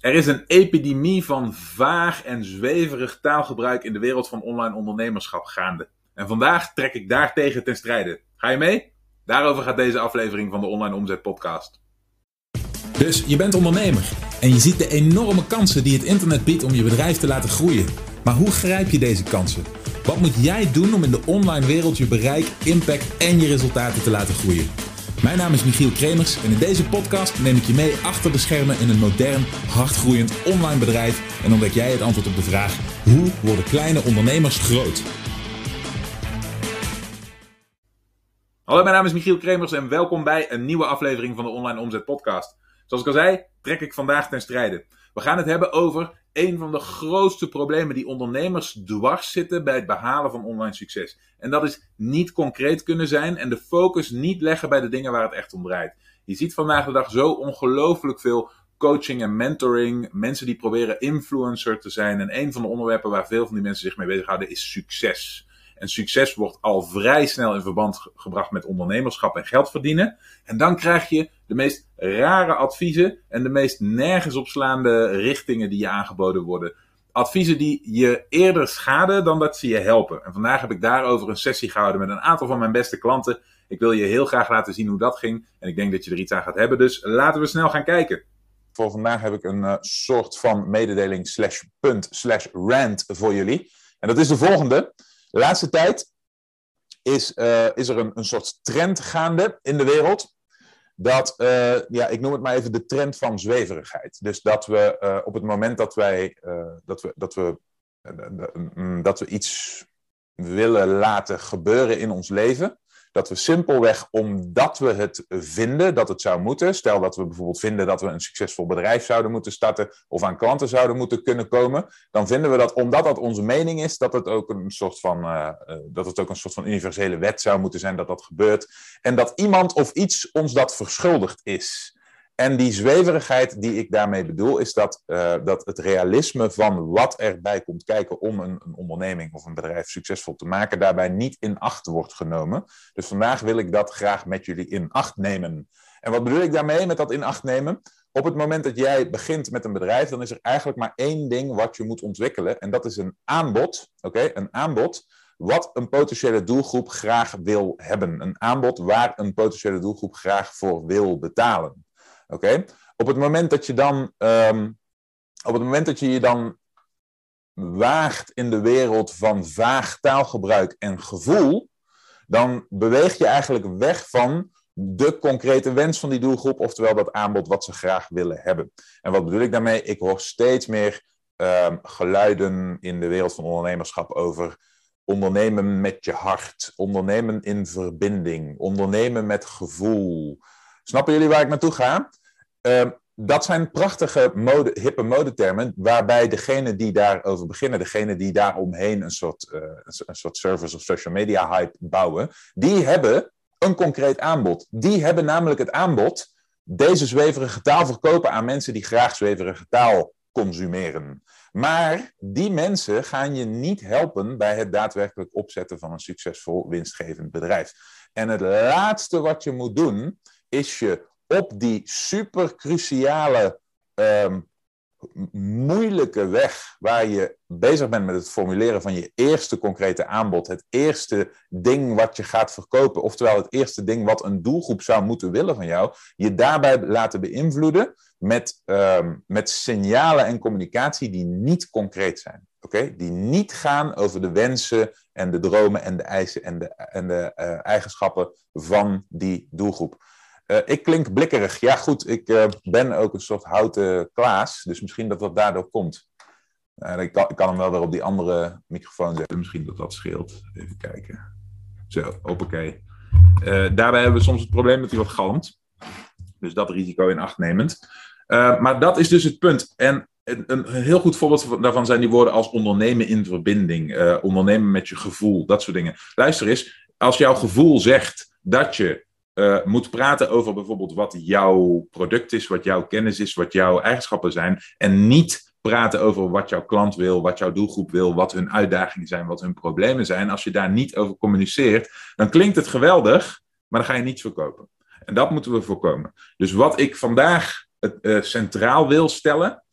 Er is een epidemie van vaag en zweverig taalgebruik in de wereld van online ondernemerschap gaande. En vandaag trek ik daartegen ten strijde. Ga je mee? Daarover gaat deze aflevering van de Online Omzet Podcast. Dus je bent ondernemer en je ziet de enorme kansen die het internet biedt om je bedrijf te laten groeien. Maar hoe grijp je deze kansen? Wat moet jij doen om in de online wereld je bereik, impact en je resultaten te laten groeien? Mijn naam is Michiel Kremers en in deze podcast neem ik je mee achter de schermen in een modern, hardgroeiend online bedrijf en ontdek jij het antwoord op de vraag: hoe worden kleine ondernemers groot? Hallo, mijn naam is Michiel Kremers en welkom bij een nieuwe aflevering van de Online Omzet Podcast. Zoals ik al zei, trek ik vandaag ten strijde. We gaan het hebben over een van de grootste problemen die ondernemers dwars zitten bij het behalen van online succes. En dat is niet concreet kunnen zijn en de focus niet leggen bij de dingen waar het echt om draait. Je ziet vandaag de dag zo ongelooflijk veel coaching en mentoring, mensen die proberen influencer te zijn. En een van de onderwerpen waar veel van die mensen zich mee bezighouden is succes. En succes wordt al vrij snel in verband gebracht met ondernemerschap en geld verdienen. En dan krijg je de meest rare adviezen en de meest nergens opslaande richtingen die je aangeboden worden. Adviezen die je eerder schaden dan dat ze je helpen. En vandaag heb ik daarover een sessie gehouden met een aantal van mijn beste klanten. Ik wil je heel graag laten zien hoe dat ging. En ik denk dat je er iets aan gaat hebben. Dus laten we snel gaan kijken. Voor vandaag heb ik een uh, soort van mededeling slash punt slash rant voor jullie. En dat is de volgende. De laatste tijd is, uh, is er een, een soort trend gaande in de wereld. Dat, uh, ja, ik noem het maar even de trend van zweverigheid. Dus dat we uh, op het moment dat wij, dat we, dat we, dat we iets willen laten gebeuren in ons leven, dat we simpelweg omdat we het vinden dat het zou moeten, stel dat we bijvoorbeeld vinden dat we een succesvol bedrijf zouden moeten starten of aan klanten zouden moeten kunnen komen, dan vinden we dat omdat dat onze mening is, dat het ook een soort van, uh, dat het ook een soort van universele wet zou moeten zijn dat dat gebeurt. En dat iemand of iets ons dat verschuldigd is. En die zweverigheid die ik daarmee bedoel, is dat, uh, dat het realisme van wat erbij komt kijken om een, een, onderneming of een bedrijf succesvol te maken, daarbij niet in acht wordt genomen. Dus vandaag wil ik dat graag met jullie in acht nemen. En wat bedoel ik daarmee met dat in acht nemen? Op het moment dat jij begint met een bedrijf, dan is er eigenlijk maar één ding wat je moet ontwikkelen. En dat is een aanbod. Oké, een aanbod wat een potentiële doelgroep graag wil hebben. Een aanbod waar een potentiële doelgroep graag voor wil betalen. Oké? Op het moment dat je dan, um, op het moment dat je je dan waagt in de wereld van vaag taalgebruik en gevoel, dan beweeg je eigenlijk weg van de concrete wens van die doelgroep, oftewel dat aanbod wat ze graag willen hebben. En wat bedoel ik daarmee? Ik hoor steeds meer um, geluiden in de wereld van ondernemerschap over ondernemen met je hart, ondernemen in verbinding, ondernemen met gevoel. Snappen jullie waar ik naartoe ga? Uh, dat zijn prachtige mode, hippe modetermen, waarbij degene die daarover beginnen, degene die daaromheen een soort, uh, een soort service of social media hype bouwen, die hebben een concreet aanbod. Die hebben namelijk het aanbod deze zweverige taal verkopen aan mensen die graag zweverige taal consumeren. Maar die mensen gaan je niet helpen bij het daadwerkelijk opzetten van een succesvol winstgevend bedrijf. En het laatste wat je moet doen, is je op die super cruciale, um, moeilijke weg waar je bezig bent met het formuleren van je eerste concrete aanbod, het eerste ding wat je gaat verkopen, oftewel het eerste ding wat een doelgroep zou moeten willen van jou, je daarbij laten beïnvloeden met, um, met signalen en communicatie die niet concreet zijn. Okay? Die niet gaan over de wensen en de dromen en de eisen en de, en de uh, eigenschappen van die doelgroep. Uh, ik klink blikkerig. Ja, goed, ik uh, ben ook een soort houten Klaas. Dus misschien dat dat daardoor komt. Ik, kan, ik, kan, hem wel weer op die andere microfoon zetten. Misschien dat dat scheelt. Even kijken. Zo, hoppakee. daarbij hebben we soms het probleem dat hij wat galmt. Dus dat risico in acht nemend. maar dat is dus het punt. En een, een, heel goed voorbeeld daarvan zijn die woorden als ondernemen in verbinding. ondernemen met je gevoel. Dat soort dingen. Luister eens. Als jouw gevoel zegt dat je uh, moet praten over bijvoorbeeld wat jouw product is, wat jouw kennis is, wat jouw eigenschappen zijn. En niet praten over wat jouw klant wil, wat jouw doelgroep wil, wat hun uitdagingen zijn, wat hun problemen zijn. Als je daar niet over communiceert, dan klinkt het geweldig, maar dan ga je niets verkopen. En dat moeten we voorkomen. Dus wat ik vandaag uh, centraal wil stellen,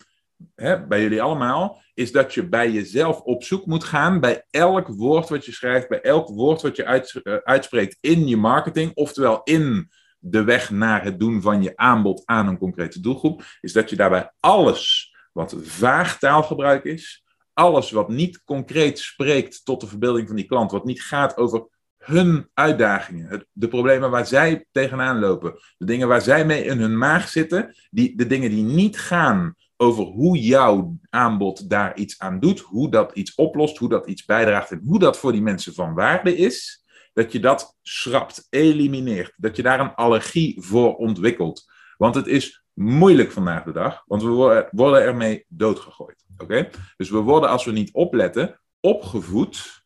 bij jullie allemaal, is dat je bij jezelf op zoek moet gaan bij elk woord wat je schrijft, bij elk woord wat je eh, uitspreekt in je marketing, oftewel in de weg naar het doen van je aanbod aan een concrete doelgroep, is dat je daarbij alles wat vaag taalgebruik is, alles wat niet concreet spreekt tot de verbeelding van die klant, wat niet gaat over hun uitdagingen, de problemen waar zij tegenaan lopen, de dingen waar zij mee in hun maag zitten, die, de dingen die niet gaan over hoe jouw aanbod daar iets aan doet, hoe dat iets oplost, hoe dat iets bijdraagt en hoe dat voor die mensen van waarde is, dat je dat schrapt, elimineert, dat je daar een allergie voor ontwikkelt. Want het is moeilijk vandaag de dag, want we worden ermee doodgegooid. Oké? Dus we worden, als we niet opletten, opgevoed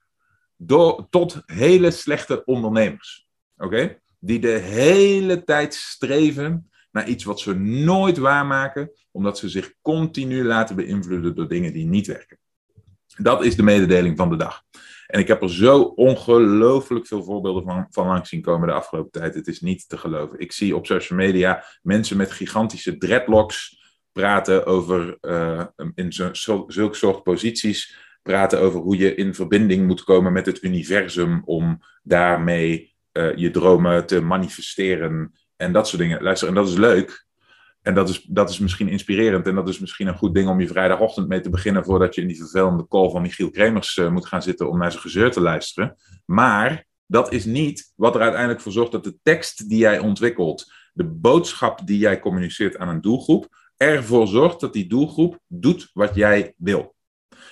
door, tot hele slechte ondernemers. Oké? Die de hele tijd streven iets wat ze nooit waarmaken, omdat ze zich continu laten beïnvloeden door dingen die niet werken. Dat is de mededeling van de dag. En ik heb er zo ongelooflijk veel voorbeelden van, van langs zien komen de afgelopen tijd. Het is niet te geloven. Ik zie op social media mensen met gigantische dreadlocks praten over, uh, in zulke soort posities, praten over hoe je in verbinding moet komen met het universum om daarmee uh, je dromen te manifesteren en dat soort dingen. Luister, en dat is leuk. En dat is, dat is misschien inspirerend en dat is misschien een goed ding om je vrijdagochtend mee te beginnen voordat je in die vervelende call van Michiel Kremers uh, moet gaan zitten om naar zijn gezeur te luisteren. Maar dat is niet wat er uiteindelijk voor zorgt dat de tekst die jij ontwikkelt, de boodschap die jij communiceert aan een doelgroep, ervoor zorgt dat die doelgroep doet wat jij wil.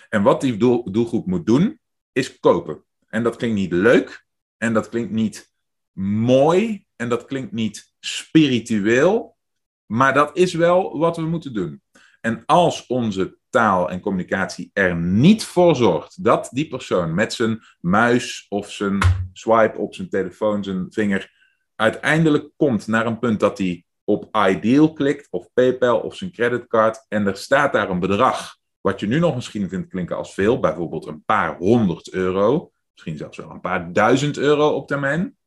En wat die doelgroep moet doen, is kopen. En dat klinkt niet leuk en dat klinkt niet mooi en dat klinkt niet spiritueel, maar dat is wel wat we moeten doen. En als onze taal en communicatie er niet voor zorgt dat die persoon met zijn muis of zijn swipe op zijn telefoon, zijn vinger, uiteindelijk komt naar een punt dat hij op Ideal klikt of PayPal of zijn creditcard en er staat daar een bedrag wat je nu nog misschien vindt klinken als veel, bijvoorbeeld een paar honderd euro, misschien zelfs wel een paar duizend euro op termijn.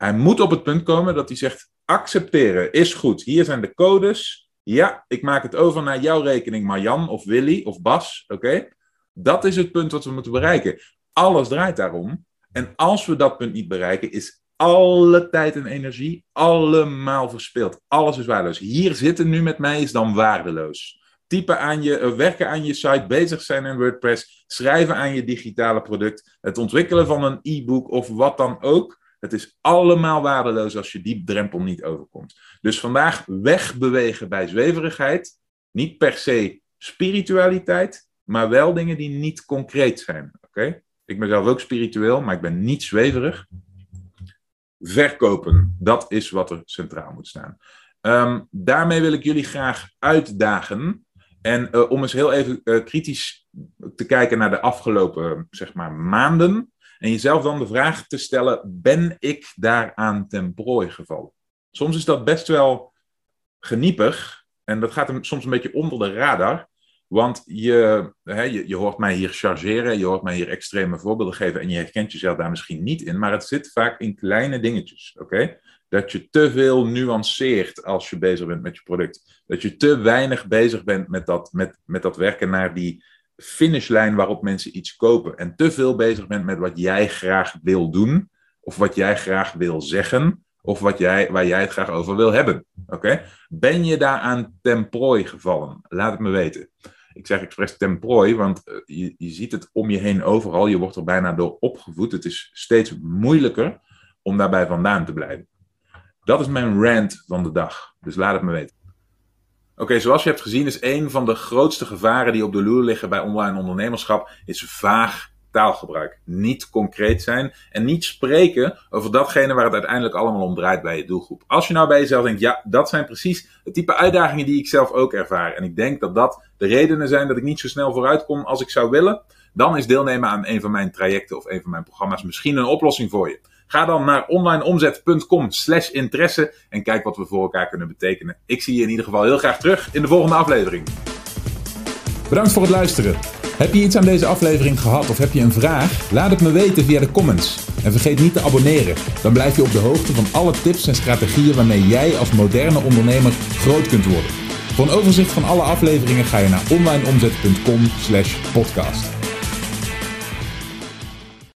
Hij moet op het punt komen dat hij zegt: accepteren is goed. Hier zijn de codes. Ja, ik maak het over naar jouw rekening, Marjan of Willy of Bas. Oké? Dat is het punt wat we moeten bereiken. Alles draait daarom. En als we dat punt niet bereiken, is alle tijd en energie allemaal verspild. Alles is waardeloos. Hier zitten nu met mij is dan waardeloos. Typen aan je, eh, werken aan je site, bezig zijn in WordPress, schrijven aan je digitale product, het ontwikkelen van een e-book of wat dan ook. Het is allemaal waardeloos als je die drempel niet overkomt. Dus vandaag wegbewegen bij zweverigheid. Niet per se spiritualiteit, maar wel dingen die niet concreet zijn. Oké? Ik ben zelf ook spiritueel, maar ik ben niet zweverig. Verkopen, dat is wat er centraal moet staan. Um, daarmee wil ik jullie graag uitdagen. En uh, om eens heel even uh, kritisch te kijken naar de afgelopen zeg maar, maanden. En jezelf dan de vraag te stellen: ben ik daaraan ten prooi gevallen? Soms is dat best wel geniepig. En dat gaat hem soms een beetje onder de radar. Want je, hè, je, je, hoort mij hier chargeren, je hoort mij hier extreme voorbeelden geven en je herkent jezelf daar misschien niet in, maar het zit vaak in kleine dingetjes. Oké? Dat je te veel nuanceert als je bezig bent met je product. Dat je te weinig bezig bent met dat, met, met dat werken naar die finishlijn waarop mensen iets kopen. En te veel bezig bent met wat jij graag wil doen, of wat jij graag wil zeggen, of wat jij, waar jij het graag over wil hebben. Oké? Ben je daaraan ten prooi gevallen? Laat het me weten. Ik zeg expres ten prooi, want eh, je, je ziet het om je heen overal. Je wordt er bijna door opgevoed. Het is steeds moeilijker om daarbij vandaan te blijven. Dat is mijn rant van de dag. Dus laat het me weten. Oké, zoals je hebt gezien is een van de grootste gevaren die op de loer liggen bij online ondernemerschap, is vaag taalgebruik. Niet concreet zijn en niet spreken over datgene waar het uiteindelijk allemaal om draait bij je doelgroep. Als je nou bij jezelf denkt, ja, dat zijn precies het type uitdagingen die ik zelf ook ervaar. En ik denk dat dat de redenen zijn dat ik niet zo snel vooruit kom als ik zou willen. Dan is deelnemen aan een van mijn trajecten of een van mijn programma's misschien een oplossing voor je. Ga dan naar onlineomzet.com slash interesse en kijk wat we voor elkaar kunnen betekenen. Ik zie je in ieder geval heel graag terug in de volgende aflevering. Bedankt voor het luisteren. Heb je iets aan deze aflevering gehad of heb je een vraag? Laat het me weten via de comments. En vergeet niet te abonneren. Dan blijf je op de hoogte van alle tips en strategieën waarmee jij als moderne ondernemer groot kunt worden. Voor een overzicht van alle afleveringen ga je naar onlineomzet.com podcast.